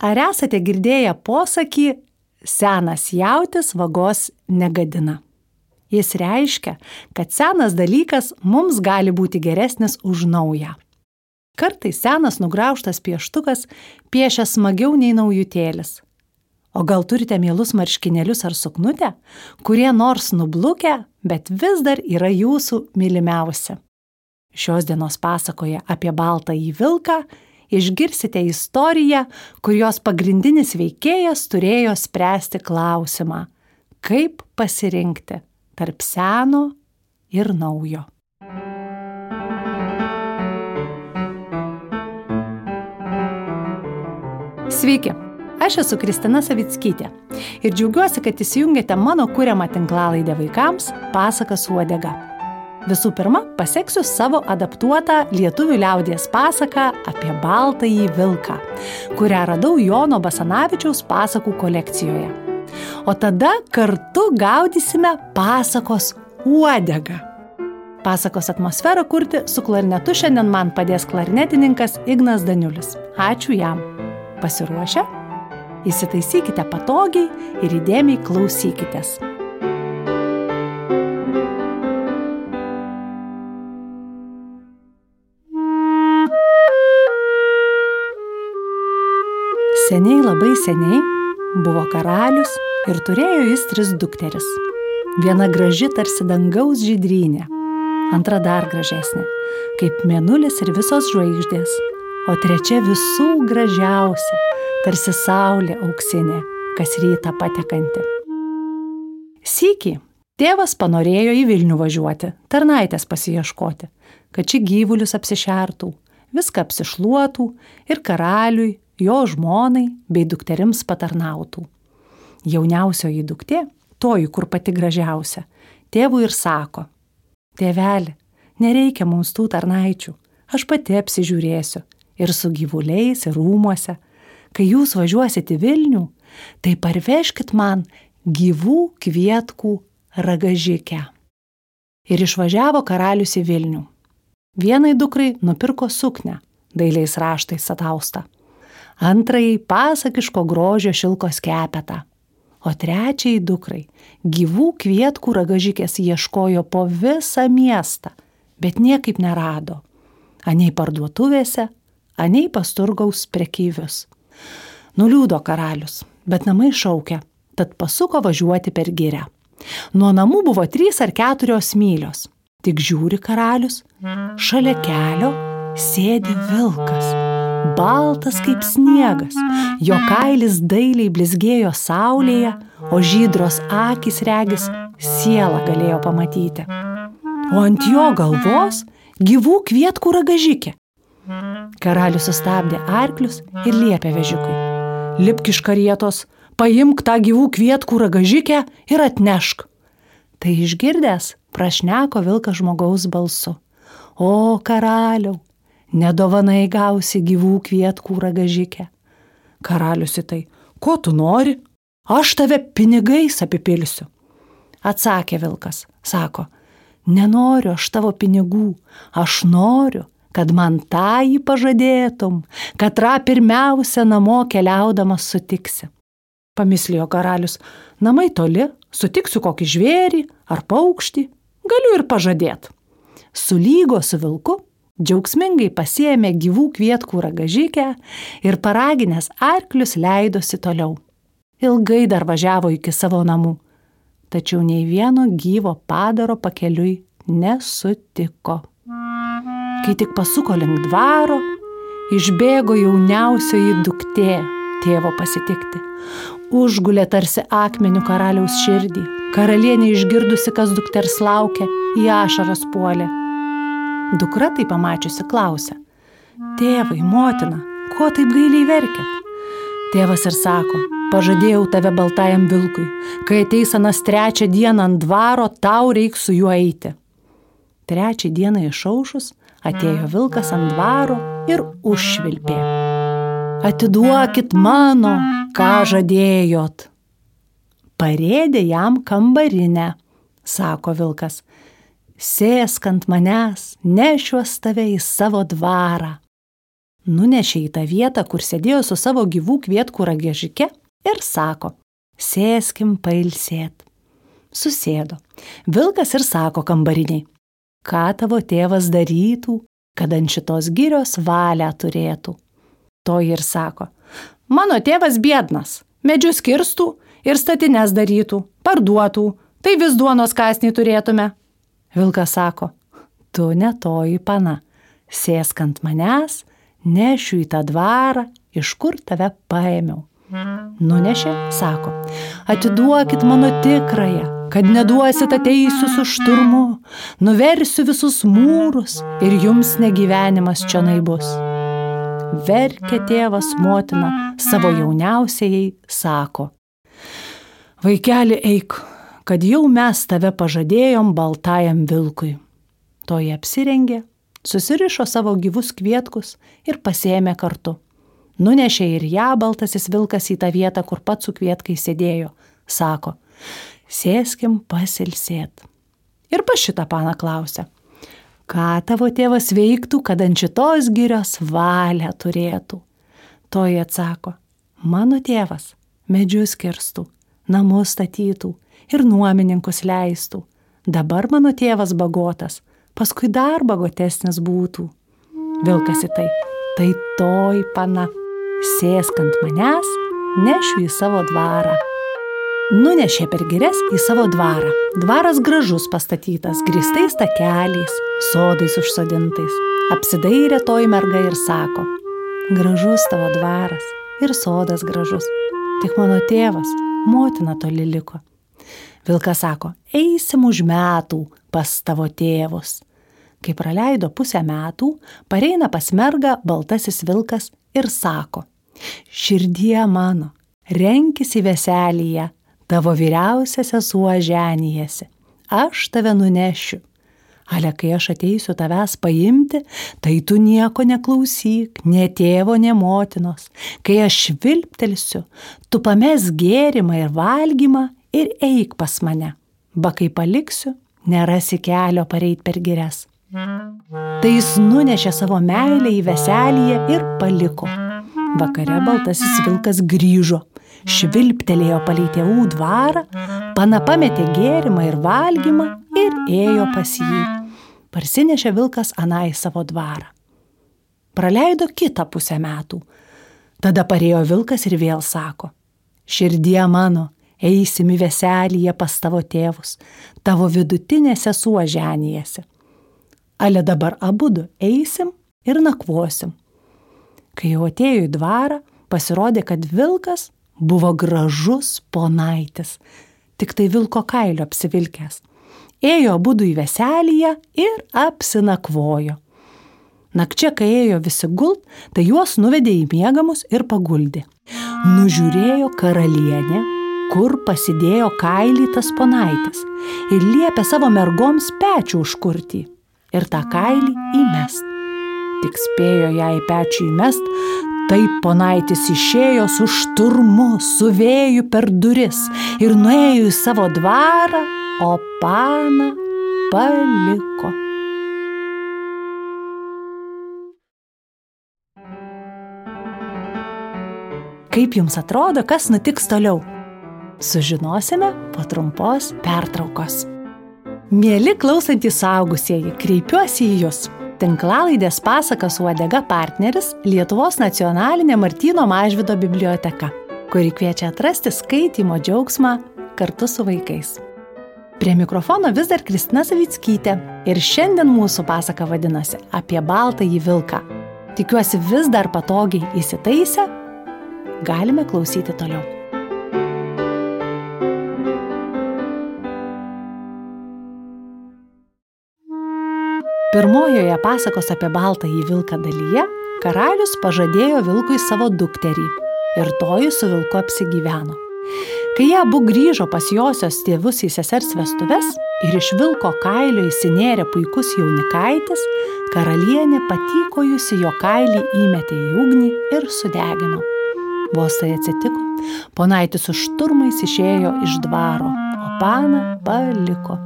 Ar esate girdėję posakį senas jautis vagos negadina? Jis reiškia, kad senas dalykas mums gali būti geresnis už naują. Kartais senas nugraužtas pieštukas piešia smagiau nei naujutėlis. O gal turite mielus marškinėlius ar suknutę, kurie nors nublukę, bet vis dar yra jūsų mylimiausi. Šios dienos pasakoje apie baltą į vilką išgirsite istoriją, kur jos pagrindinis veikėjas turėjo spręsti klausimą, kaip pasirinkti tarp seno ir naujo. Sveiki, aš esu Kristina Savickytė ir džiaugiuosi, kad įsijungėte mano kūriamą tinklalaidę vaikams Pasakas uodega. Visų pirma, paseksiu savo adaptuotą lietuvių liaudies pasaką apie baltąjį vilką, kurią radau Jono Basanavičiaus pasakų kolekcijoje. O tada kartu gaudysime pasakos uodegą. Pasakos atmosferą kurti su klarnetu šiandien man padės klarnetininkas Ignas Daniulis. Ačiū jam. Pasiruošę? Įsitaisykite patogiai ir įdėmiai klausykitės. Labai seniai buvo karalius ir turėjo jis tris dukteris. Viena graži tarsi dangaus žydrynė, antra dar gražesnė, kaip mėnulis ir visos žvaigždės, o trečia visų gražiausia, tarsi saulė auksinė, kas rytą patekanti. Sykį tėvas panorėjo į Vilnių važiuoti, tarnaitės pasieškoti, kad ši gyvulius apsišertų, viską apsišluotų ir karaliui, jo žmonai bei dukterims patarnautų. Jauniausioji duktė, toji, kur pati gražiausia, tėvui ir sako, tėveli, nereikia mums tų tarnaičių, aš pati apsižiūrėsiu ir su gyvuliais, ir rūmuose. Kai jūs važiuosit į Vilnių, tai parveškit man gyvų kvietkų ragažikę. Ir išvažiavo karalius į Vilnių. Vienai dukrai nupirko suknę, dailiais raštais ataustą antrajai pasakiško grožio šilkos kepetą, o trečiai dukrai gyvų kvietkų ragažikės ieškojo po visą miestą, bet niekaip nerado. Anei parduotuvėse, anei pasturgaus prekyvius. Nuliūdo karalius, bet namai šaukia, tad pasuko važiuoti per gyrę. Nuo namų buvo trys ar keturios mylios. Tik žiūri karalius, šalia kelio sėdi vilkas baltas kaip sniegas, jo kailis dailiai blizgėjo saulėje, o žydros akis regis sielą galėjo pamatyti. O ant jo galvos gyvų kvietkų ragažikė. Karalius sustabdė arklius ir liepė vežikui. Lipk iš karietos, paimk tą gyvų kvietkų ragažikę ir atnešk. Tai išgirdęs, prašneko vilkas žmogaus balsu. O karaliau, nedovanai gausi gyvų kvietkų ragažikę. Karalius į tai, ko tu nori? Aš tave pinigais apipilsiu. Atsakė vilkas, sako, nenoriu aš tavo pinigų, aš noriu, kad man tą jį pažadėtum, kad ra pirmiausia namo keliaudamas sutiksi. Pamislėjo karalius, namai toli, sutiksiu kokį žvėrį ar paukštį, galiu ir pažadėti. Sulygo su vilku Džiaugsmingai pasiemė gyvų kvietkų ragažikę ir paraginęs arklius leidosi toliau. Ilgai dar važiavo iki savo namų, tačiau nei vieno gyvo padaro pakeliui nesutiko. Kai tik pasuko link dvaro, išbėgo jauniausioji duktė tėvo pasitikti. Užgulė tarsi akmenių karaliaus širdį. Karalienė išgirdusi, kas dukters laukia, į ašaras puolė Dukra tai pamačiusi klausia. Tėvai, motina, ko taip gailiai verkėt? Tėvas ir sako, pažadėjau tave baltajam vilkui, kai ateis anas trečią dieną ant dvaro, tau reiks su juo eiti. Trečią dieną išaušus atėjo vilkas ant dvaro ir užšvilpė. Atiduokit mano, ką žadėjot. Parėdė jam kambarinę, sako vilkas sėsk ant manęs, nešiuos tave į savo dvarą. nunešė į tą vietą, kur sėdėjo su savo gyvų kvietkų ragėžike ir sako, sėskim pailsėt. Susėdo. Vilkas ir sako kambariniai, ką tavo tėvas darytų, kad ant šitos girios valią turėtų. To ir sako, mano tėvas biednas, medžius kirstų ir statines darytų, parduotų, tai vis duonos kasnį turėtume. Vilkas sako, tu netoji pana, sėsk ant manęs, nešiu į tą dvarą, iš kur tave paėmiau. Nunešė, sako, atiduokit mano tikrąją, kad neduosit ateisiu su šturmu, nuversiu visus mūrus ir jums negyvenimas čia naibus. Verkė tėvas motina savo jauniausiai, sako, vaikeli eik, kad jau mes tave pažadėjom baltajam vilkui. Toji apsirengė, susirišo savo gyvus kvietkus ir pasėmė kartu. Nunešė ir ją baltasis vilkas į tą vietą, kur pats su kvietkai sėdėjo. Sako, sėskim pasilsėt. Ir pa šitą paną klausia, ką tavo tėvas veiktų, kad ant šitos girios valią turėtų. Toji atsako, mano tėvas medžius kirstų, namus statytų ir nuomininkus leistų. Dabar mano tėvas bagotas, paskui dar bagotesnis būtų. Vilkas į tai, tai toj pana, sėsk ant manęs, nešiu į savo dvarą. Nunešė per girias į savo dvarą. Dvaras gražus pastatytas, gristais takeliais, sodais užsodintais. Apsidairė toji merga ir sako, gražus tavo dvaras ir sodas gražus. Tik mano tėvas, motina toli liko. Vilkas sako, eisim už metų pas tavo tėvus. Kai praleido pusę metų, pareina pas mergą baltasis vilkas ir sako, širdie mano, renkis į veselyje, tavo vyriausia sesuo ženijasi, aš tave nunešiu. Ale kai aš ateisiu tavęs paimti, tai tu nieko neklausyk, ne tėvo, ne motinos. Kai aš švilptelsiu, tu pames gėrimą ir valgymą ir eik pas mane. Ba kai paliksiu, nerasi kelio pareit per girias. Tai jis nunešė savo meilę į veselyje ir paliko. Vakare baltasis vilkas grįžo, švilptelėjo palei tėvų dvarą, pana pametė gėrimą ir valgymą ir ėjo pas jį. Parsinešė vilkas anai savo dvarą. Praleido kitą pusę metų. Tada parėjo vilkas ir vėl sako, širdie mano, eisim į veselyje pas tavo tėvus, tavo vidutinė sesuo ženijasi ale dabar abudu eisim ir nakvosim. Kai jau atėjo į dvarą, pasirodė, kad vilkas buvo gražus ponaitis, tik tai vilko kailio apsivilkęs. Ėjo abudu į veselyje ir apsinakvojo. Nakčia, kai ėjo visi gult, tai juos nuvedė į miegamus ir paguldė. Nužiūrėjo karalienė, kur pasidėjo kailytas ponaitis ir liepė savo mergoms pečių užkurti ir tą kailį įmest. Tik spėjo ją į pečių įmest, taip ponaitis išėjo su šturmu, su vėju per duris ir nuėjo į savo dvarą, o paną paliko. Kaip jums atrodo, kas nutiks toliau? Sužinosime po trumpos pertraukos. Mėly klausantys saugusieji, kreipiuosi į Jūs. Tinklalaidės pasakas uodega partneris Lietuvos nacionalinė Martino Mažvido biblioteka, kuri kviečia atrasti skaitimo džiaugsmą kartu su vaikais. Prie mikrofono vis dar Kristina Savickytė ir šiandien mūsų pasaka vadinasi apie baltąjį vilką. Tikiuosi vis dar patogiai įsitaisę, galime klausyti toliau. Pirmojoje pasakos apie baltąjį vilką dalyje karalius pažadėjo vilkui savo dukterį ir toji su vilku apsigyveno. Kai jie abu grįžo pas josios tėvus į sesers vestuves ir iš vilko kailio įsinėrė puikus jaunikaitis, karalienė patykojusi jo kailį įmetė į ugnį ir sudegino. Vos tai atsitiko, ponaitis už turmais išėjo iš dvaro, o paną paliko.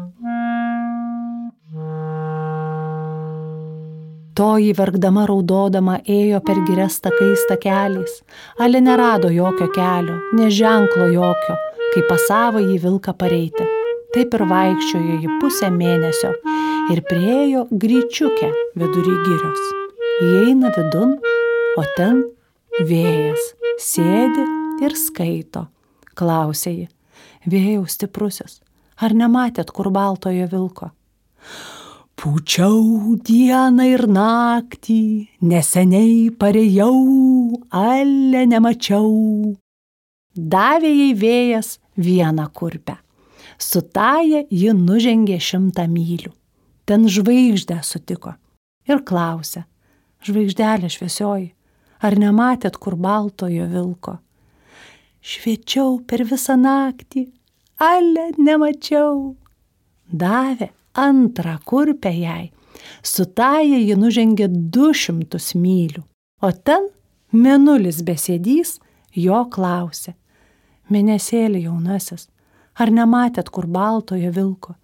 Toji verkdama raudodama ėjo per girias takais takeliais. Ali nerado jokio kelio, neženklo jokio, kai pasavo jį vilką pareiti. Taip ir vaikščiojo jį pusę mėnesio ir priejo gryčiukę vidury girios. Įeina vidun, o ten vėjas sėdi ir skaito. Klausė ji, vėjau stiprusis, ar nematėt kur baltojo vilko? Pučiau dieną ir naktį, neseniai parėjau, ale nemačiau. Davė jai vėjas vieną kurpę. Su taja ji nužengė šimtą mylių. Ten žvaigždę sutiko ir klausė, žvaigždelė šviesioji, ar nematėt kur baltojo vilko? Šviečiau per visą naktį, ale nemačiau. Davė antrą kurpę jai. Su taja ji nužengė du šimtus mylių, o ten menulis besėdys jo klausė. Mėnesėlį jaunasis, ar nematėt kur baltojo vilko?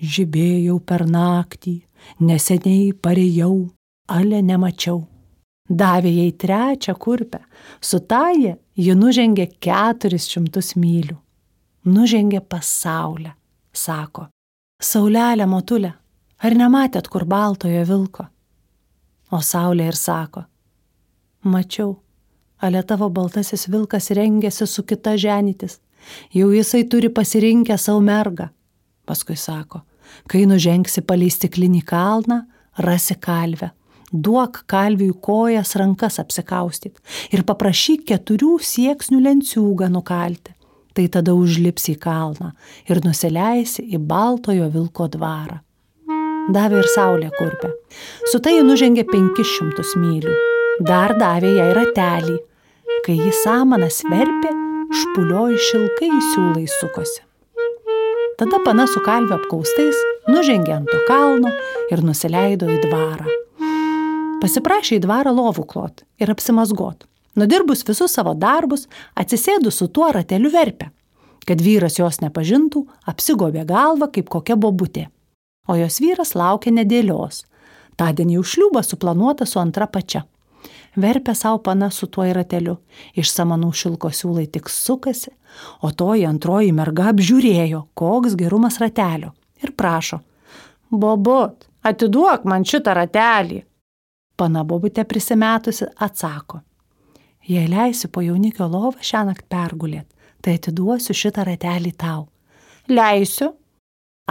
Žibėjau per naktį, neseniai parėjau, ale nemačiau. Davė jai trečią kurpę, su taja ji nužengė keturis šimtus mylių. Nužengė pasaulę, sako. Saulelė motulė, ar nematėt kur baltojo vilko? O saulė ir sako, mačiau, ale tavo baltasis vilkas rengėsi su kita ženytis, jau jisai turi pasirinkę savo mergą. Paskui sako, kai nužengsi palei stiklinį kalną, rasi kalvę. Duok kalviui kojas rankas apsikaustyt ir paprašyk keturių sieksnių lenciūgą nukalti tai tada užlipsi į kalną ir nusileisi į baltojo vilko dvarą. Davė ir saulė kurpę. Su tai ji nužengė penkis šimtus mylių. Dar davė jai ratelį. Kai jį samanas verpė, špulioji šilkai siūlai sukosi. Tada pana su kalvio apkaustais nužengė ant to kalno ir nusileido į dvarą. Pasiprašė į dvarą lovų klot ir apsimazgot. Nudirbus visus savo darbus, atsisėdus su tuo rateliu verpę. Kad vyras jos nepažintų, apsigobė galvą kaip kokia bobutė. O jos vyras laukė nedėlios. Tądien jau šliūba suplanuota su antra pačia. Verpė savo pana su tuo rateliu. Iš samanų šilko siūlai tik sukasi, o toji antroji merga apžiūrėjo, koks gerumas ratelio. Ir prašo. Bobot, atiduok man šitą ratelį. Pana bobutė prisimetusi atsako. Jei leisi po jaunikio lovą šią naktį pergulėt, tai atiduosiu šitą ratelį tau. Leisiu.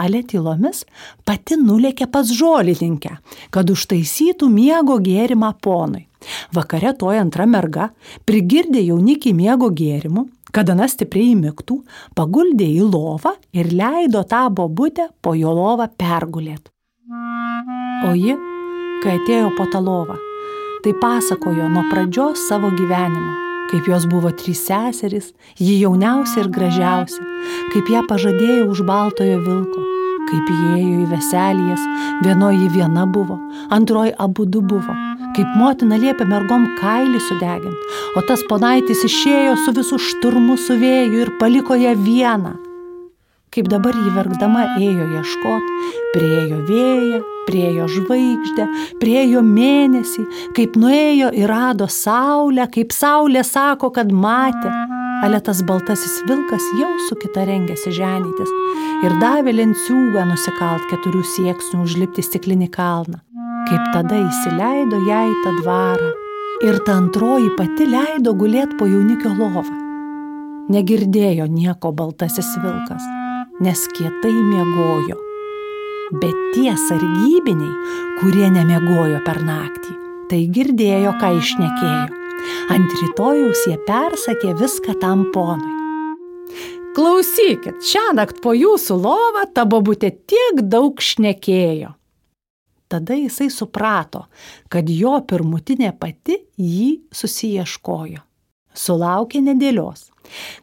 Ale tylomis pati nulėkė pas žolininkę, kad užtaisytų miego gėrimą ponui. Vakare toja antra merga prigirdė jaunikį miego gėrimų, kad ana stipriai įmiktų, paguldė į lovą ir leido tą bobutę po jo lovą pergulėt. O ji, kai atėjo po tą lovą, tai pasakojo nuo pradžios savo gyvenimo, kaip jos buvo trys seserys, ji jauniausia ir gražiausia, kaip ją pažadėjo už baltojo vilko, kaip įėjo į veselijas, vienoji viena buvo, antroji abu du buvo, kaip motina liepė mergom kailį sudegint, o tas ponaitis išėjo su visų šturmu su vėju ir paliko ją vieną. Kaip dabar jį verkdama ėjo ieškot, priejo vėją, priejo žvaigždę, priejo mėnesį, kaip nuėjo ir rado saulę, kaip saulė sako, kad matė. Ale tas baltasis vilkas jau su kita rengėsi ženytis ir davė lenciūgą nusikalt keturių sieksnių užlipti stiklinį kalną. Kaip tada įsileido ją į tą dvarą. Ir ta antroji pati leido gulėti po jaunikio lovą. Negirdėjo nieko baltasis vilkas nes kietai miegojo. Bet tie sargybiniai, kurie nemiegojo per naktį, tai girdėjo, ką išnekėjo. Ant rytojaus jie persakė viską tam ponui. Klausykit, šią naktį po jūsų lovą ta babutė tiek daug šnekėjo. Tada jisai suprato, kad jo pirmutinė pati jį susieškojo. Sulaukė nedėlios.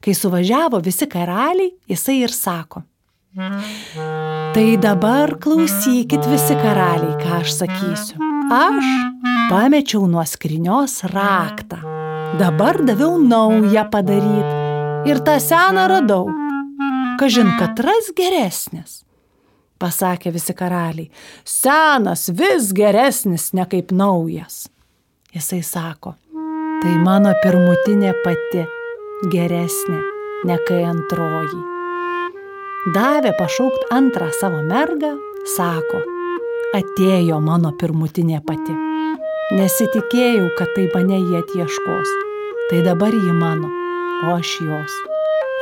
Kai suvažiavo visi karaliai, jisai ir sako. Tai dabar klausykit visi karaliai, ką aš sakysiu. Aš pamečiau nuo skrinios raktą. Dabar daviau naują padaryti. Ir tą seną radau. Kažin katras geresnis. pasakė visi karaliai. Senas vis geresnis ne kaip naujas. Jisai sako, tai mano pirmutinė pati geresnė ne kai antroji. Davė pašaukt antrą savo mergą, sako, atėjo mano pirmutinė pati. Nesitikėjau, kad tai mane jie atieškos. Tai dabar ji mano, o aš jos.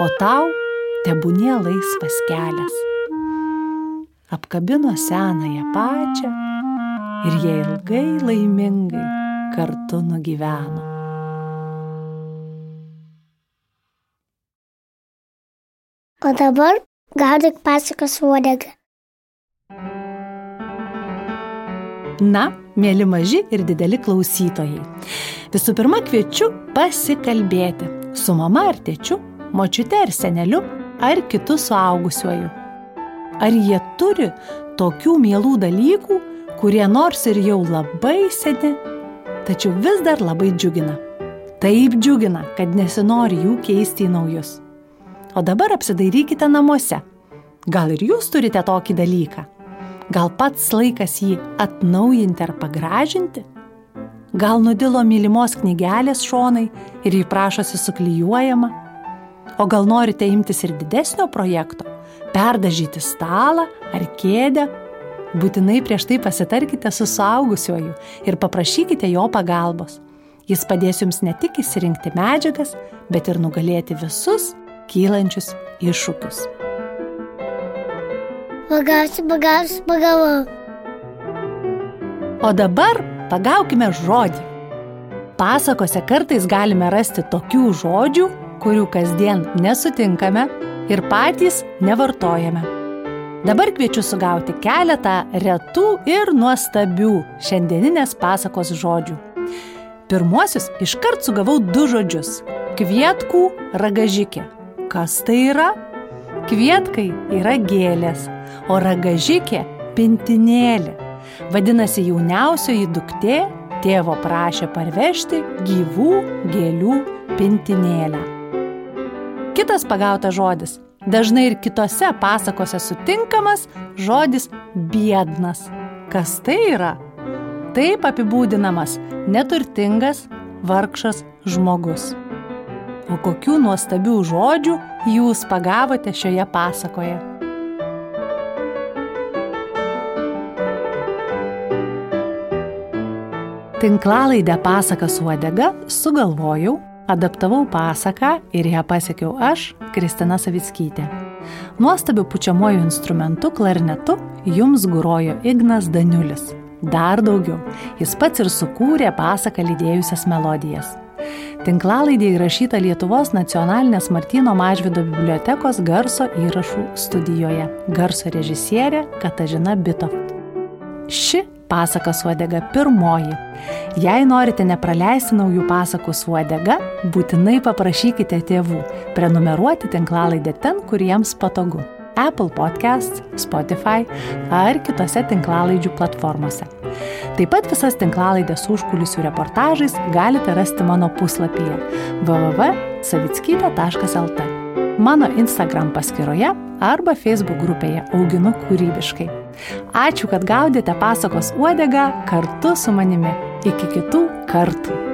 O tau tebūnie laisvas kelias. Apkabino senąją pačią ir jie ilgai laimingai kartu nugyveno. O dabar gaudyk pasakos uodegą. Na, mėly maži ir dideli klausytojai. Visų pirma, kviečiu pasikalbėti su mama ar tėčiu, močiute ar seneliu, ar kitu suaugusiuoju. Ar jie turi tokių mielų dalykų, kurie nors ir jau labai seni, tačiau vis dar labai džiugina. Taip džiugina, kad nesinori jų keisti į naujus. O dabar apsidairykite namuose. Gal ir jūs turite tokį dalyką? Gal pats laikas jį atnaujinti ar pagražinti? Gal nudilo mylimos knygelės šonai ir jį prašosi suklyjuojama? O gal norite imtis ir didesnio projekto? Perdažyti stalą ar kėdę? Būtinai prieš tai pasitarkite su suaugusiuoju ir paprašykite jo pagalbos. Jis padės jums ne tik įsirinkti medžiagas, bet ir nugalėti visus kylančius iššūkius. Pagausiu, pagausiu, pagavau. O dabar pagaukime žodį. Pasakose kartais galime rasti tokių žodžių, kurių kasdien nesutinkame ir patys nevartojame. Dabar kviečiu sugauti keletą retų ir nuostabių šiandieninės pasakos žodžių. Pirmuosius iškart sugavau du žodžius - kvietkų ragažikė. Kas tai yra? Kvietkai yra gėlės, o ragažikė - pintinėlė. Vadinasi, jauniausioji duktė tėvo prašė parvežti gyvų gėlių pintinėlę. Kitas pagautas žodis - dažnai ir kitose pasakose sutinkamas žodis biednas. Kas tai yra? Taip apibūdinamas neturtingas, vargšas žmogus. O kokių nuostabių žodžių jūs pagavote šioje pasakoje? Tinklalaidę pasaką su uodega sugalvojau, adaptavau pasaką ir ją pasiekiau aš, Kristina Savickytė. Nuostabiu pučiamuoju instrumentu klarnetu jums gurojo Ignas Daniulis. Dar daugiau, jis pats ir sukūrė pasaką lydėjusias melodijas. Tinklalaidė įrašyta Lietuvos nacionalinės Martino Mažvido bibliotekos garso įrašų studijoje. Garso režisierė Katažina Bitoft. Ši pasaka suodega pirmoji. Jei norite nepraleisti naujų pasakų suodega, būtinai paprašykite tėvų prenumeruoti tinklalaidę ten, kur jiems patogu. Apple Podcasts, Spotify ar kitose tinklalaidžių platformose. Taip pat visas tinklalaidės užkulisių reportažais galite rasti mano puslapyje www.savitskytė.lt, mano Instagram paskyroje arba Facebook grupėje Auginu kūrybiškai. Ačiū, kad gaudėte pasakos uodegą kartu su manimi. Iki kitų kartų.